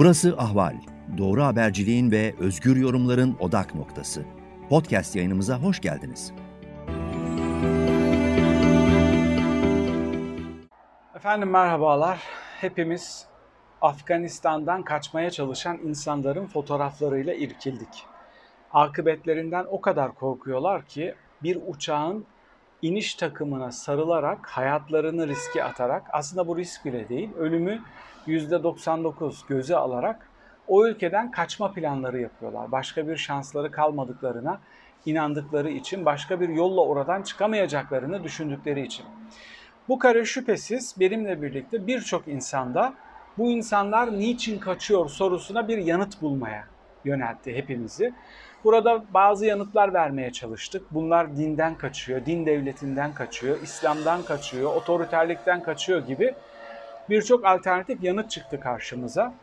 Burası Ahval. Doğru haberciliğin ve özgür yorumların odak noktası. Podcast yayınımıza hoş geldiniz. Efendim merhabalar. Hepimiz Afganistan'dan kaçmaya çalışan insanların fotoğraflarıyla irkildik. Akıbetlerinden o kadar korkuyorlar ki bir uçağın iniş takımına sarılarak hayatlarını riske atarak aslında bu risk bile değil ölümü %99 göze alarak o ülkeden kaçma planları yapıyorlar. Başka bir şansları kalmadıklarına inandıkları için, başka bir yolla oradan çıkamayacaklarını düşündükleri için. Bu kare şüphesiz benimle birlikte birçok insanda bu insanlar niçin kaçıyor sorusuna bir yanıt bulmaya yöneltti hepimizi. Burada bazı yanıtlar vermeye çalıştık. Bunlar dinden kaçıyor, din devletinden kaçıyor, İslam'dan kaçıyor, otoriterlikten kaçıyor gibi birçok alternatif yanıt çıktı karşımıza.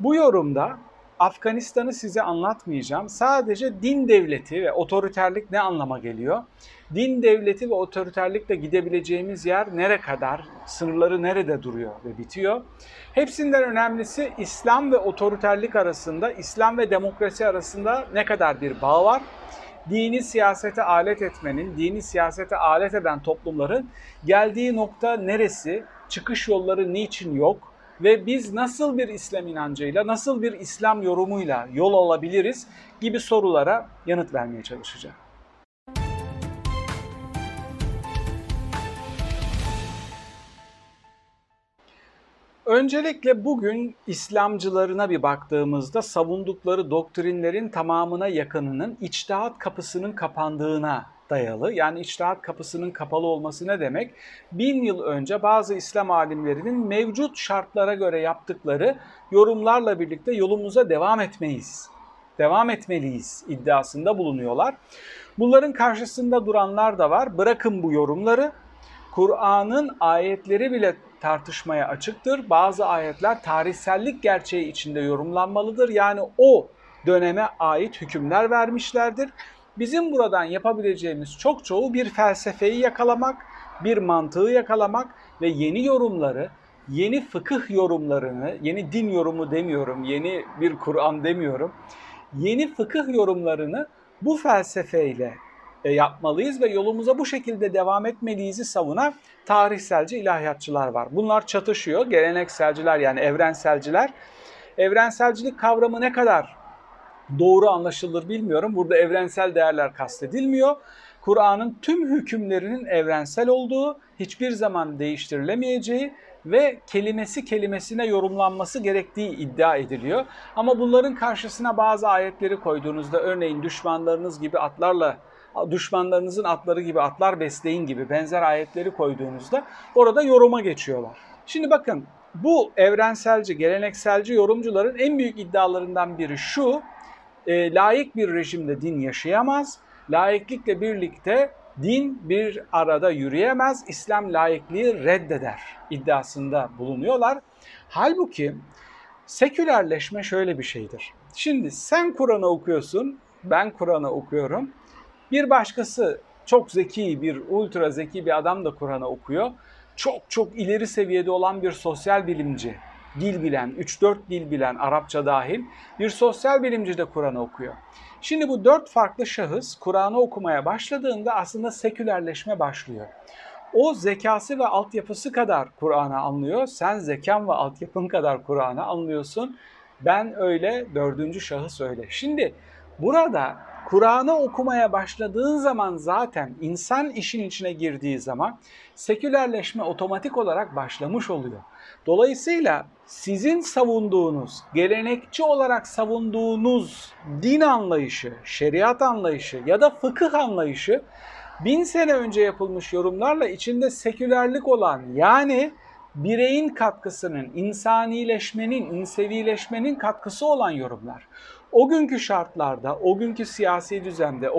Bu yorumda Afganistan'ı size anlatmayacağım. Sadece din devleti ve otoriterlik ne anlama geliyor? Din devleti ve otoriterlikle gidebileceğimiz yer nere kadar, sınırları nerede duruyor ve bitiyor? Hepsinden önemlisi İslam ve otoriterlik arasında, İslam ve demokrasi arasında ne kadar bir bağ var? Dini siyasete alet etmenin, dini siyasete alet eden toplumların geldiği nokta neresi? Çıkış yolları niçin yok? ve biz nasıl bir İslam inancıyla, nasıl bir İslam yorumuyla yol alabiliriz gibi sorulara yanıt vermeye çalışacağım. Öncelikle bugün İslamcılarına bir baktığımızda savundukları doktrinlerin tamamına yakınının içtihat kapısının kapandığına dayalı. Yani içtihat kapısının kapalı olması ne demek? Bin yıl önce bazı İslam alimlerinin mevcut şartlara göre yaptıkları yorumlarla birlikte yolumuza devam etmeyiz. Devam etmeliyiz iddiasında bulunuyorlar. Bunların karşısında duranlar da var. Bırakın bu yorumları. Kur'an'ın ayetleri bile tartışmaya açıktır. Bazı ayetler tarihsellik gerçeği içinde yorumlanmalıdır. Yani o döneme ait hükümler vermişlerdir. Bizim buradan yapabileceğimiz çok çoğu bir felsefeyi yakalamak, bir mantığı yakalamak ve yeni yorumları, yeni fıkıh yorumlarını, yeni din yorumu demiyorum, yeni bir Kur'an demiyorum, yeni fıkıh yorumlarını bu felsefeyle e, yapmalıyız ve yolumuza bu şekilde devam etmeliyiz'i savunan tarihselci ilahiyatçılar var. Bunlar çatışıyor. Gelenekselciler yani evrenselciler. Evrenselcilik kavramı ne kadar doğru anlaşılır bilmiyorum. Burada evrensel değerler kastedilmiyor. Kur'an'ın tüm hükümlerinin evrensel olduğu, hiçbir zaman değiştirilemeyeceği ve kelimesi kelimesine yorumlanması gerektiği iddia ediliyor. Ama bunların karşısına bazı ayetleri koyduğunuzda örneğin düşmanlarınız gibi atlarla düşmanlarınızın atları gibi atlar besleyin gibi benzer ayetleri koyduğunuzda orada yoruma geçiyorlar. Şimdi bakın bu evrenselci, gelenekselci yorumcuların en büyük iddialarından biri şu, e, layık bir rejimde din yaşayamaz. Layıklıkla birlikte din bir arada yürüyemez. İslam layıklığı reddeder iddiasında bulunuyorlar. Halbuki sekülerleşme şöyle bir şeydir. Şimdi sen Kur'an'ı okuyorsun, ben Kur'an'ı okuyorum. Bir başkası çok zeki, bir ultra zeki bir adam da Kur'an'ı okuyor. Çok çok ileri seviyede olan bir sosyal bilimci dil bilen, 3-4 dil bilen Arapça dahil bir sosyal bilimci de Kur'an'ı okuyor. Şimdi bu dört farklı şahıs Kur'an'ı okumaya başladığında aslında sekülerleşme başlıyor. O zekası ve altyapısı kadar Kur'an'ı anlıyor. Sen zekan ve altyapın kadar Kur'an'ı anlıyorsun. Ben öyle, dördüncü şahıs öyle. Şimdi burada Kur'an'ı okumaya başladığın zaman zaten insan işin içine girdiği zaman sekülerleşme otomatik olarak başlamış oluyor. Dolayısıyla sizin savunduğunuz, gelenekçi olarak savunduğunuz din anlayışı, şeriat anlayışı ya da fıkıh anlayışı bin sene önce yapılmış yorumlarla içinde sekülerlik olan yani bireyin katkısının, insanileşmenin, insevileşmenin katkısı olan yorumlar. O günkü şartlarda, o günkü siyasi düzende,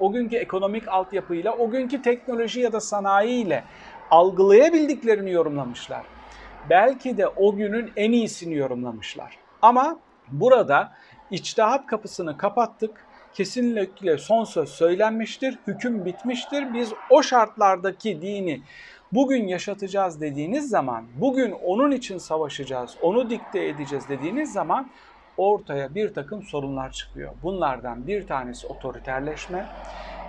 o, günkü ekonomik altyapıyla, o günkü teknoloji ya da sanayiyle algılayabildiklerini yorumlamışlar belki de o günün en iyisini yorumlamışlar. Ama burada içtihat kapısını kapattık. Kesinlikle son söz söylenmiştir, hüküm bitmiştir. Biz o şartlardaki dini bugün yaşatacağız dediğiniz zaman, bugün onun için savaşacağız, onu dikte edeceğiz dediğiniz zaman ortaya bir takım sorunlar çıkıyor. Bunlardan bir tanesi otoriterleşme,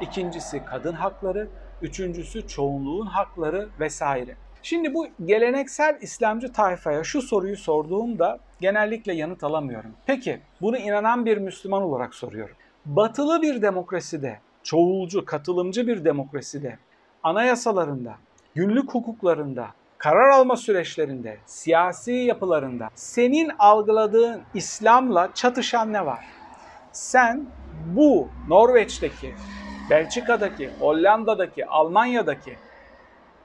ikincisi kadın hakları, üçüncüsü çoğunluğun hakları vesaire. Şimdi bu geleneksel İslamcı tayfaya şu soruyu sorduğumda genellikle yanıt alamıyorum. Peki bunu inanan bir Müslüman olarak soruyorum. Batılı bir demokraside, çoğulcu, katılımcı bir demokraside, anayasalarında, günlük hukuklarında, karar alma süreçlerinde, siyasi yapılarında senin algıladığın İslam'la çatışan ne var? Sen bu Norveç'teki, Belçika'daki, Hollanda'daki, Almanya'daki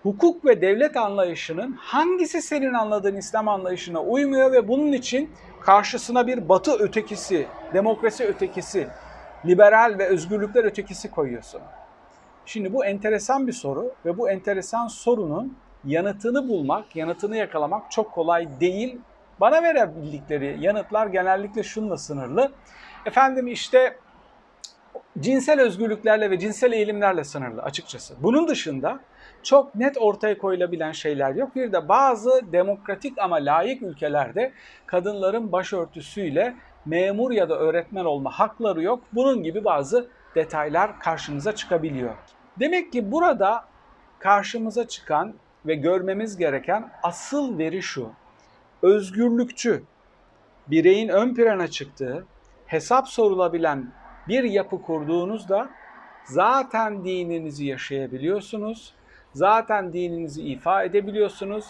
hukuk ve devlet anlayışının hangisi senin anladığın İslam anlayışına uymuyor ve bunun için karşısına bir batı ötekisi, demokrasi ötekisi, liberal ve özgürlükler ötekisi koyuyorsun. Şimdi bu enteresan bir soru ve bu enteresan sorunun yanıtını bulmak, yanıtını yakalamak çok kolay değil. Bana verebildikleri yanıtlar genellikle şunla sınırlı. Efendim işte cinsel özgürlüklerle ve cinsel eğilimlerle sınırlı açıkçası. Bunun dışında çok net ortaya koyulabilen şeyler yok. Bir de bazı demokratik ama layık ülkelerde kadınların başörtüsüyle memur ya da öğretmen olma hakları yok. Bunun gibi bazı detaylar karşımıza çıkabiliyor. Demek ki burada karşımıza çıkan ve görmemiz gereken asıl veri şu. Özgürlükçü, bireyin ön plana çıktığı, hesap sorulabilen bir yapı kurduğunuzda zaten dininizi yaşayabiliyorsunuz. Zaten dininizi ifa edebiliyorsunuz.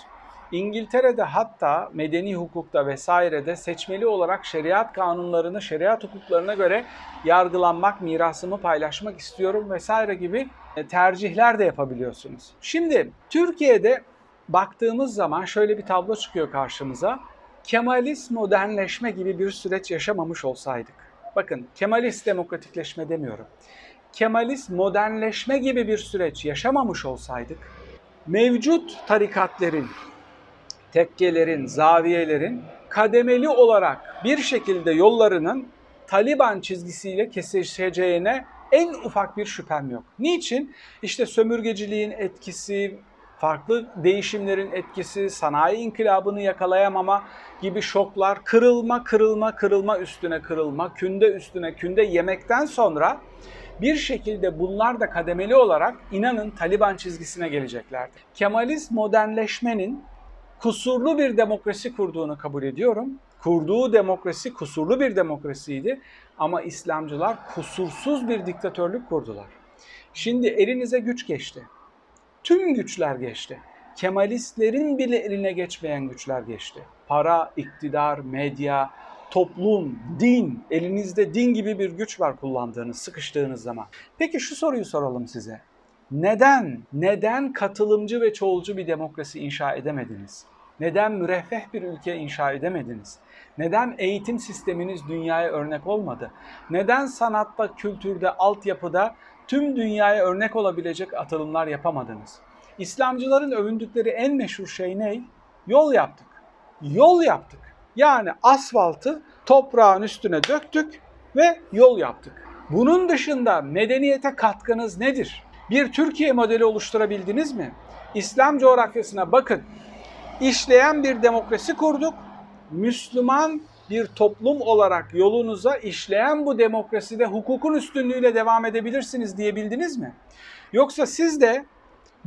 İngiltere'de hatta medeni hukukta vesairede seçmeli olarak şeriat kanunlarını, şeriat hukuklarına göre yargılanmak, mirasımı paylaşmak istiyorum vesaire gibi e, tercihler de yapabiliyorsunuz. Şimdi Türkiye'de baktığımız zaman şöyle bir tablo çıkıyor karşımıza. Kemalist modernleşme gibi bir süreç yaşamamış olsaydık. Bakın Kemalist demokratikleşme demiyorum. Kemalist modernleşme gibi bir süreç yaşamamış olsaydık mevcut tarikatlerin, tekkelerin, zaviyelerin kademeli olarak bir şekilde yollarının Taliban çizgisiyle kesişeceğine en ufak bir şüphem yok. Niçin? İşte sömürgeciliğin etkisi, farklı değişimlerin etkisi, sanayi inkılabını yakalayamama gibi şoklar, kırılma, kırılma, kırılma üstüne kırılma, künde üstüne künde yemekten sonra bir şekilde bunlar da kademeli olarak inanın Taliban çizgisine geleceklerdi. Kemalist modernleşmenin kusurlu bir demokrasi kurduğunu kabul ediyorum. Kurduğu demokrasi kusurlu bir demokrasiydi ama İslamcılar kusursuz bir diktatörlük kurdular. Şimdi elinize güç geçti. Tüm güçler geçti. Kemalistlerin bile eline geçmeyen güçler geçti. Para, iktidar, medya, toplum, din, elinizde din gibi bir güç var kullandığınız, sıkıştığınız zaman. Peki şu soruyu soralım size. Neden, neden katılımcı ve çoğulcu bir demokrasi inşa edemediniz? Neden müreffeh bir ülke inşa edemediniz? Neden eğitim sisteminiz dünyaya örnek olmadı? Neden sanatta, kültürde, altyapıda tüm dünyaya örnek olabilecek atılımlar yapamadınız? İslamcıların övündükleri en meşhur şey ne? Yol yaptık. Yol yaptık. Yani asfaltı toprağın üstüne döktük ve yol yaptık. Bunun dışında medeniyete katkınız nedir? Bir Türkiye modeli oluşturabildiniz mi? İslam coğrafyasına bakın. İşleyen bir demokrasi kurduk. Müslüman bir toplum olarak yolunuza işleyen bu demokraside hukukun üstünlüğüyle devam edebilirsiniz diyebildiniz mi? Yoksa siz de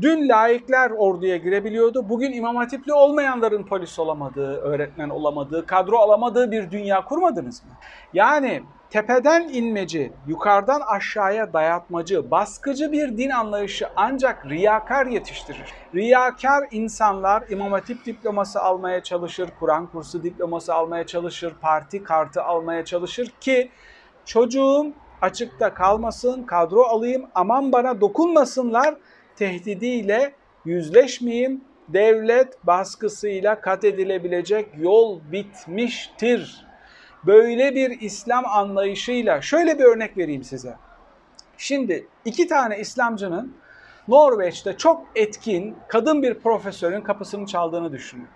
Dün laikler orduya girebiliyordu. Bugün imam hatipli olmayanların polis olamadığı, öğretmen olamadığı, kadro alamadığı bir dünya kurmadınız mı? Yani tepeden inmeci, yukarıdan aşağıya dayatmacı, baskıcı bir din anlayışı ancak riyakar yetiştirir. Riyakar insanlar imam hatip diploması almaya çalışır, Kur'an kursu diploması almaya çalışır, parti kartı almaya çalışır ki çocuğum açıkta kalmasın, kadro alayım, aman bana dokunmasınlar tehdidiyle yüzleşmeyeyim, devlet baskısıyla kat edilebilecek yol bitmiştir. Böyle bir İslam anlayışıyla şöyle bir örnek vereyim size. Şimdi iki tane İslamcının Norveç'te çok etkin kadın bir profesörün kapısını çaldığını düşünün.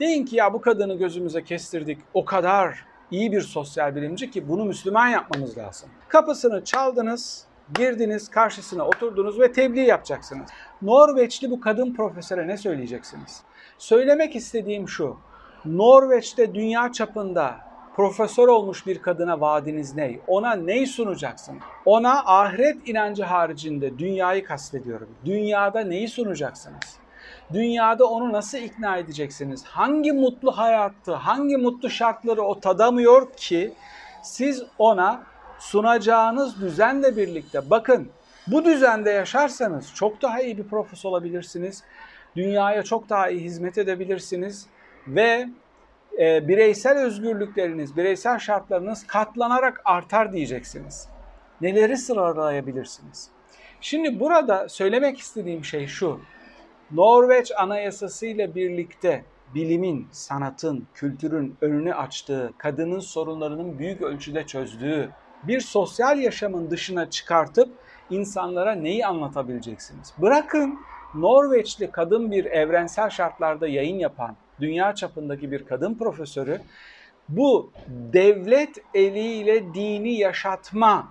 Deyin ki ya bu kadını gözümüze kestirdik o kadar iyi bir sosyal bilimci ki bunu Müslüman yapmamız lazım. Kapısını çaldınız, Girdiniz, karşısına oturdunuz ve tebliğ yapacaksınız. Norveçli bu kadın profesöre ne söyleyeceksiniz? Söylemek istediğim şu. Norveç'te dünya çapında profesör olmuş bir kadına vaadiniz ne? Ona neyi sunacaksın? Ona ahiret inancı haricinde dünyayı kastediyorum. Dünyada neyi sunacaksınız? Dünyada onu nasıl ikna edeceksiniz? Hangi mutlu hayatı, hangi mutlu şartları o tadamıyor ki siz ona sunacağınız düzenle birlikte bakın bu düzende yaşarsanız çok daha iyi bir profesör olabilirsiniz. Dünyaya çok daha iyi hizmet edebilirsiniz ve e, bireysel özgürlükleriniz, bireysel şartlarınız katlanarak artar diyeceksiniz. Neleri sıralayabilirsiniz? Şimdi burada söylemek istediğim şey şu. Norveç Anayasası ile birlikte bilimin, sanatın, kültürün önünü açtığı, kadının sorunlarının büyük ölçüde çözdüğü bir sosyal yaşamın dışına çıkartıp insanlara neyi anlatabileceksiniz? Bırakın Norveçli kadın bir evrensel şartlarda yayın yapan, dünya çapındaki bir kadın profesörü bu devlet eliyle dini yaşatma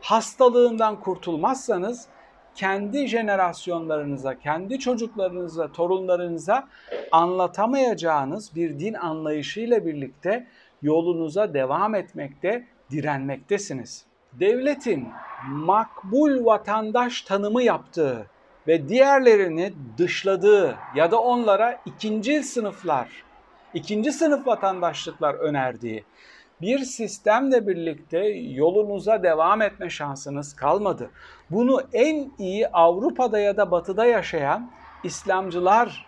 hastalığından kurtulmazsanız kendi jenerasyonlarınıza, kendi çocuklarınıza, torunlarınıza anlatamayacağınız bir din anlayışıyla birlikte yolunuza devam etmekte, direnmektesiniz. Devletin makbul vatandaş tanımı yaptığı ve diğerlerini dışladığı ya da onlara ikinci sınıflar, ikinci sınıf vatandaşlıklar önerdiği bir sistemle birlikte yolunuza devam etme şansınız kalmadı. Bunu en iyi Avrupa'da ya da Batı'da yaşayan İslamcılar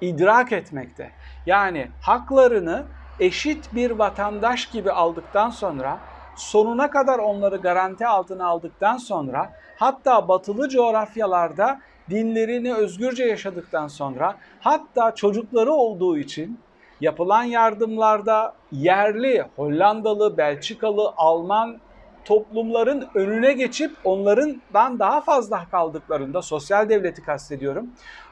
idrak etmekte. Yani haklarını eşit bir vatandaş gibi aldıktan sonra sonuna kadar onları garanti altına aldıktan sonra hatta batılı coğrafyalarda dinlerini özgürce yaşadıktan sonra hatta çocukları olduğu için yapılan yardımlarda yerli, Hollandalı, Belçikalı, Alman toplumların önüne geçip onlarından daha fazla kaldıklarında sosyal devleti kastediyorum.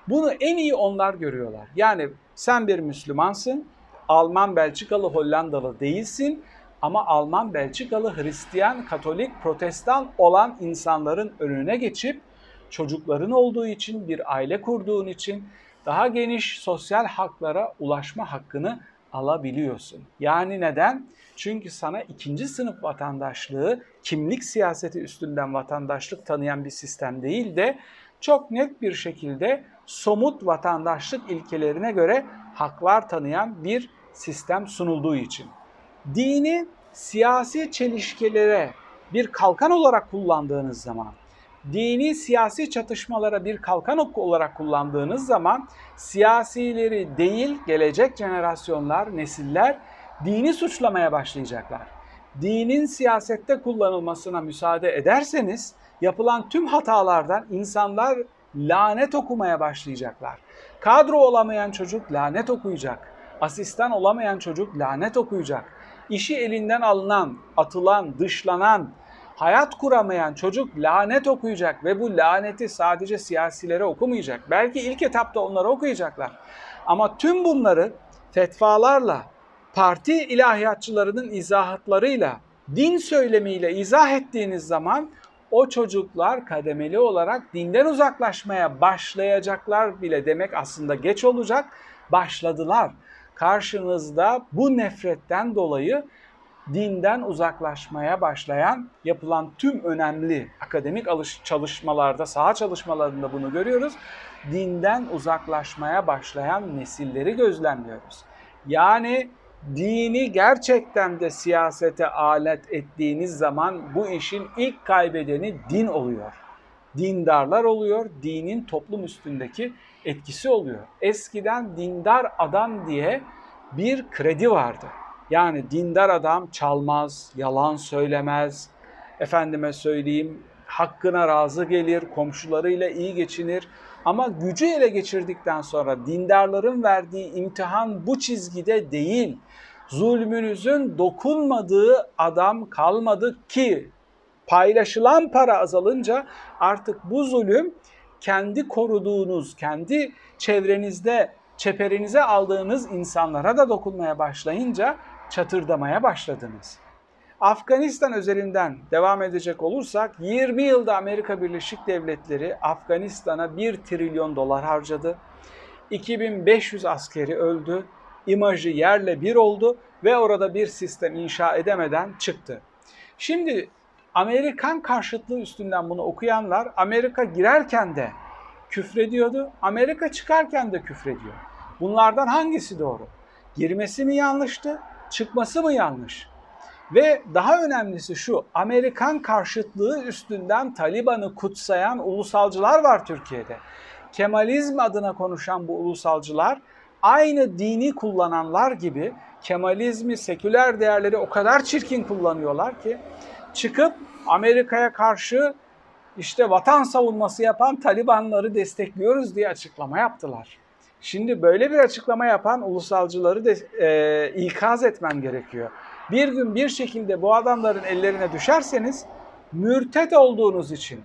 Bunu en iyi onlar görüyorlar. Yani sen bir Müslümansın, Alman, Belçikalı, Hollandalı değilsin ama Alman, Belçikalı, Hristiyan, Katolik, Protestan olan insanların önüne geçip çocukların olduğu için, bir aile kurduğun için daha geniş sosyal haklara ulaşma hakkını alabiliyorsun. Yani neden? Çünkü sana ikinci sınıf vatandaşlığı kimlik siyaseti üstünden vatandaşlık tanıyan bir sistem değil de çok net bir şekilde somut vatandaşlık ilkelerine göre haklar tanıyan bir sistem sunulduğu için. Dini siyasi çelişkilere bir kalkan olarak kullandığınız zaman dini siyasi çatışmalara bir kalkan olarak kullandığınız zaman siyasileri değil gelecek jenerasyonlar, nesiller dini suçlamaya başlayacaklar. Dinin siyasette kullanılmasına müsaade ederseniz yapılan tüm hatalardan insanlar lanet okumaya başlayacaklar. Kadro olamayan çocuk lanet okuyacak. Asistan olamayan çocuk lanet okuyacak. İşi elinden alınan, atılan, dışlanan, hayat kuramayan çocuk lanet okuyacak ve bu laneti sadece siyasilere okumayacak. Belki ilk etapta onları okuyacaklar. Ama tüm bunları fetvalarla, parti ilahiyatçılarının izahatlarıyla, din söylemiyle izah ettiğiniz zaman o çocuklar kademeli olarak dinden uzaklaşmaya başlayacaklar bile demek aslında geç olacak. Başladılar. Karşınızda bu nefretten dolayı dinden uzaklaşmaya başlayan yapılan tüm önemli akademik çalışmalarda, saha çalışmalarında bunu görüyoruz. Dinden uzaklaşmaya başlayan nesilleri gözlemliyoruz. Yani dini gerçekten de siyasete alet ettiğiniz zaman bu işin ilk kaybedeni din oluyor. Dindarlar oluyor, dinin toplum üstündeki etkisi oluyor. Eskiden dindar adam diye bir kredi vardı. Yani dindar adam çalmaz, yalan söylemez, efendime söyleyeyim hakkına razı gelir, komşularıyla iyi geçinir. Ama gücü ele geçirdikten sonra dindarların verdiği imtihan bu çizgide değil. Zulmünüzün dokunmadığı adam kalmadı ki paylaşılan para azalınca artık bu zulüm kendi koruduğunuz, kendi çevrenizde, çeperinize aldığınız insanlara da dokunmaya başlayınca çatırdamaya başladınız. Afganistan özelinden devam edecek olursak 20 yılda Amerika Birleşik Devletleri Afganistan'a 1 trilyon dolar harcadı. 2500 askeri öldü. İmajı yerle bir oldu ve orada bir sistem inşa edemeden çıktı. Şimdi Amerikan karşıtlığı üstünden bunu okuyanlar Amerika girerken de küfrediyordu, Amerika çıkarken de küfrediyor. Bunlardan hangisi doğru? Girmesi mi yanlıştı, çıkması mı yanlış? Ve daha önemlisi şu, Amerikan karşıtlığı üstünden Taliban'ı kutsayan ulusalcılar var Türkiye'de. Kemalizm adına konuşan bu ulusalcılar aynı dini kullananlar gibi Kemalizmi, seküler değerleri o kadar çirkin kullanıyorlar ki çıkıp Amerika'ya karşı işte vatan savunması yapan Talibanları destekliyoruz diye açıklama yaptılar. Şimdi böyle bir açıklama yapan ulusalcıları de e, ikaz etmem gerekiyor. Bir gün bir şekilde bu adamların ellerine düşerseniz mürtet olduğunuz için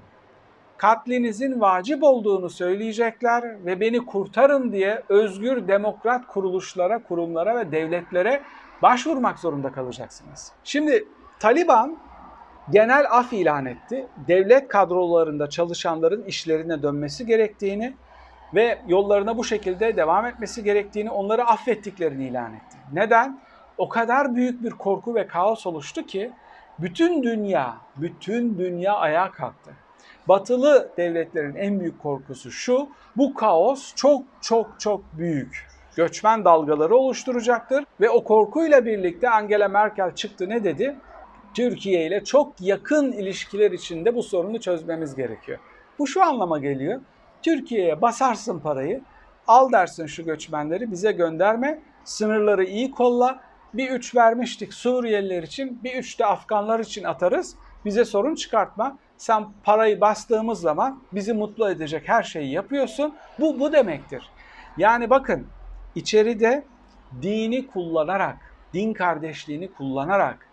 katlinizin vacip olduğunu söyleyecekler ve beni kurtarın diye özgür demokrat kuruluşlara, kurumlara ve devletlere başvurmak zorunda kalacaksınız. Şimdi Taliban genel af ilan etti. Devlet kadrolarında çalışanların işlerine dönmesi gerektiğini ve yollarına bu şekilde devam etmesi gerektiğini, onları affettiklerini ilan etti. Neden? O kadar büyük bir korku ve kaos oluştu ki bütün dünya, bütün dünya ayağa kalktı. Batılı devletlerin en büyük korkusu şu, bu kaos çok çok çok büyük göçmen dalgaları oluşturacaktır ve o korkuyla birlikte Angela Merkel çıktı ne dedi? Türkiye ile çok yakın ilişkiler içinde bu sorunu çözmemiz gerekiyor. Bu şu anlama geliyor. Türkiye'ye basarsın parayı, al dersin şu göçmenleri bize gönderme, sınırları iyi kolla. Bir üç vermiştik Suriyeliler için, bir üç de Afganlar için atarız. Bize sorun çıkartma. Sen parayı bastığımız zaman bizi mutlu edecek her şeyi yapıyorsun. Bu bu demektir. Yani bakın içeride dini kullanarak, din kardeşliğini kullanarak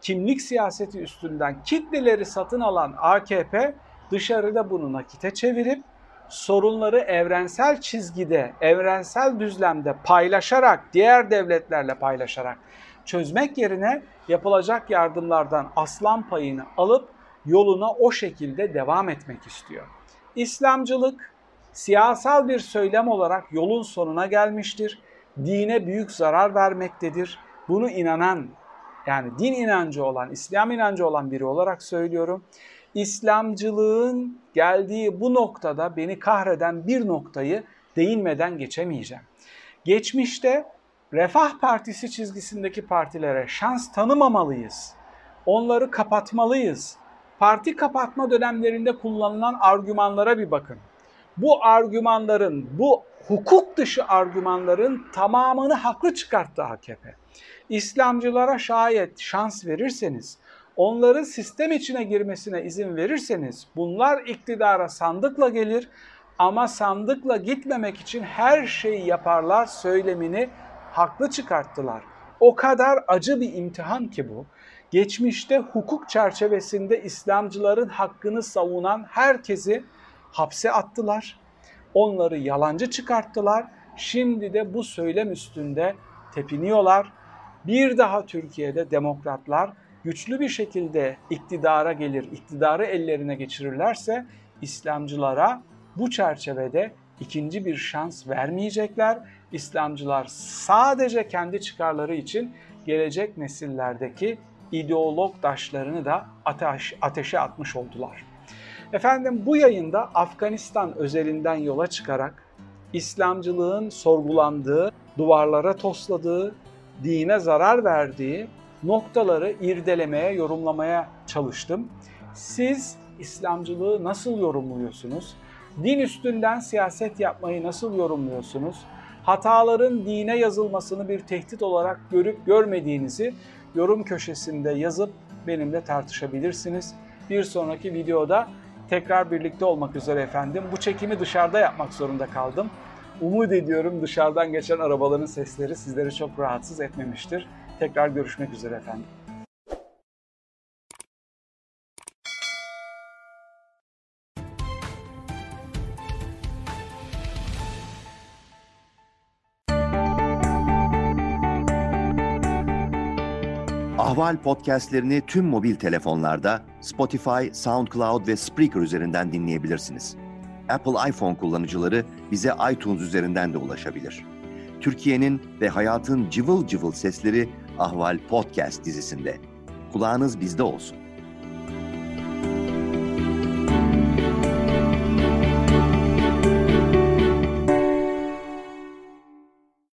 kimlik siyaseti üstünden kitleleri satın alan AKP dışarıda bunu nakite çevirip sorunları evrensel çizgide, evrensel düzlemde paylaşarak, diğer devletlerle paylaşarak çözmek yerine yapılacak yardımlardan aslan payını alıp yoluna o şekilde devam etmek istiyor. İslamcılık siyasal bir söylem olarak yolun sonuna gelmiştir. Dine büyük zarar vermektedir. Bunu inanan yani din inancı olan, İslam inancı olan biri olarak söylüyorum. İslamcılığın geldiği bu noktada beni kahreden bir noktayı değinmeden geçemeyeceğim. Geçmişte Refah Partisi çizgisindeki partilere şans tanımamalıyız. Onları kapatmalıyız. Parti kapatma dönemlerinde kullanılan argümanlara bir bakın. Bu argümanların, bu hukuk dışı argümanların tamamını haklı çıkarttı AKP. İslamcılara şayet şans verirseniz, onların sistem içine girmesine izin verirseniz bunlar iktidara sandıkla gelir ama sandıkla gitmemek için her şeyi yaparlar söylemini haklı çıkarttılar. O kadar acı bir imtihan ki bu. Geçmişte hukuk çerçevesinde İslamcıların hakkını savunan herkesi hapse attılar. Onları yalancı çıkarttılar. Şimdi de bu söylem üstünde tepiniyorlar. Bir daha Türkiye'de demokratlar güçlü bir şekilde iktidara gelir, iktidarı ellerine geçirirlerse İslamcılara bu çerçevede ikinci bir şans vermeyecekler. İslamcılar sadece kendi çıkarları için gelecek nesillerdeki ideolog taşlarını da ateş, ateşe atmış oldular. Efendim bu yayında Afganistan özelinden yola çıkarak İslamcılığın sorgulandığı, duvarlara tosladığı, dine zarar verdiği noktaları irdelemeye, yorumlamaya çalıştım. Siz İslamcılığı nasıl yorumluyorsunuz? Din üstünden siyaset yapmayı nasıl yorumluyorsunuz? Hataların dine yazılmasını bir tehdit olarak görüp görmediğinizi yorum köşesinde yazıp benimle tartışabilirsiniz. Bir sonraki videoda tekrar birlikte olmak üzere efendim. Bu çekimi dışarıda yapmak zorunda kaldım. Umut ediyorum dışarıdan geçen arabaların sesleri sizleri çok rahatsız etmemiştir. Tekrar görüşmek üzere efendim. Ahval podcastlerini tüm mobil telefonlarda Spotify, SoundCloud ve Spreaker üzerinden dinleyebilirsiniz. Apple iPhone kullanıcıları bize iTunes üzerinden de ulaşabilir. Türkiye'nin ve hayatın cıvıl cıvıl sesleri Ahval Podcast dizisinde. Kulağınız bizde olsun.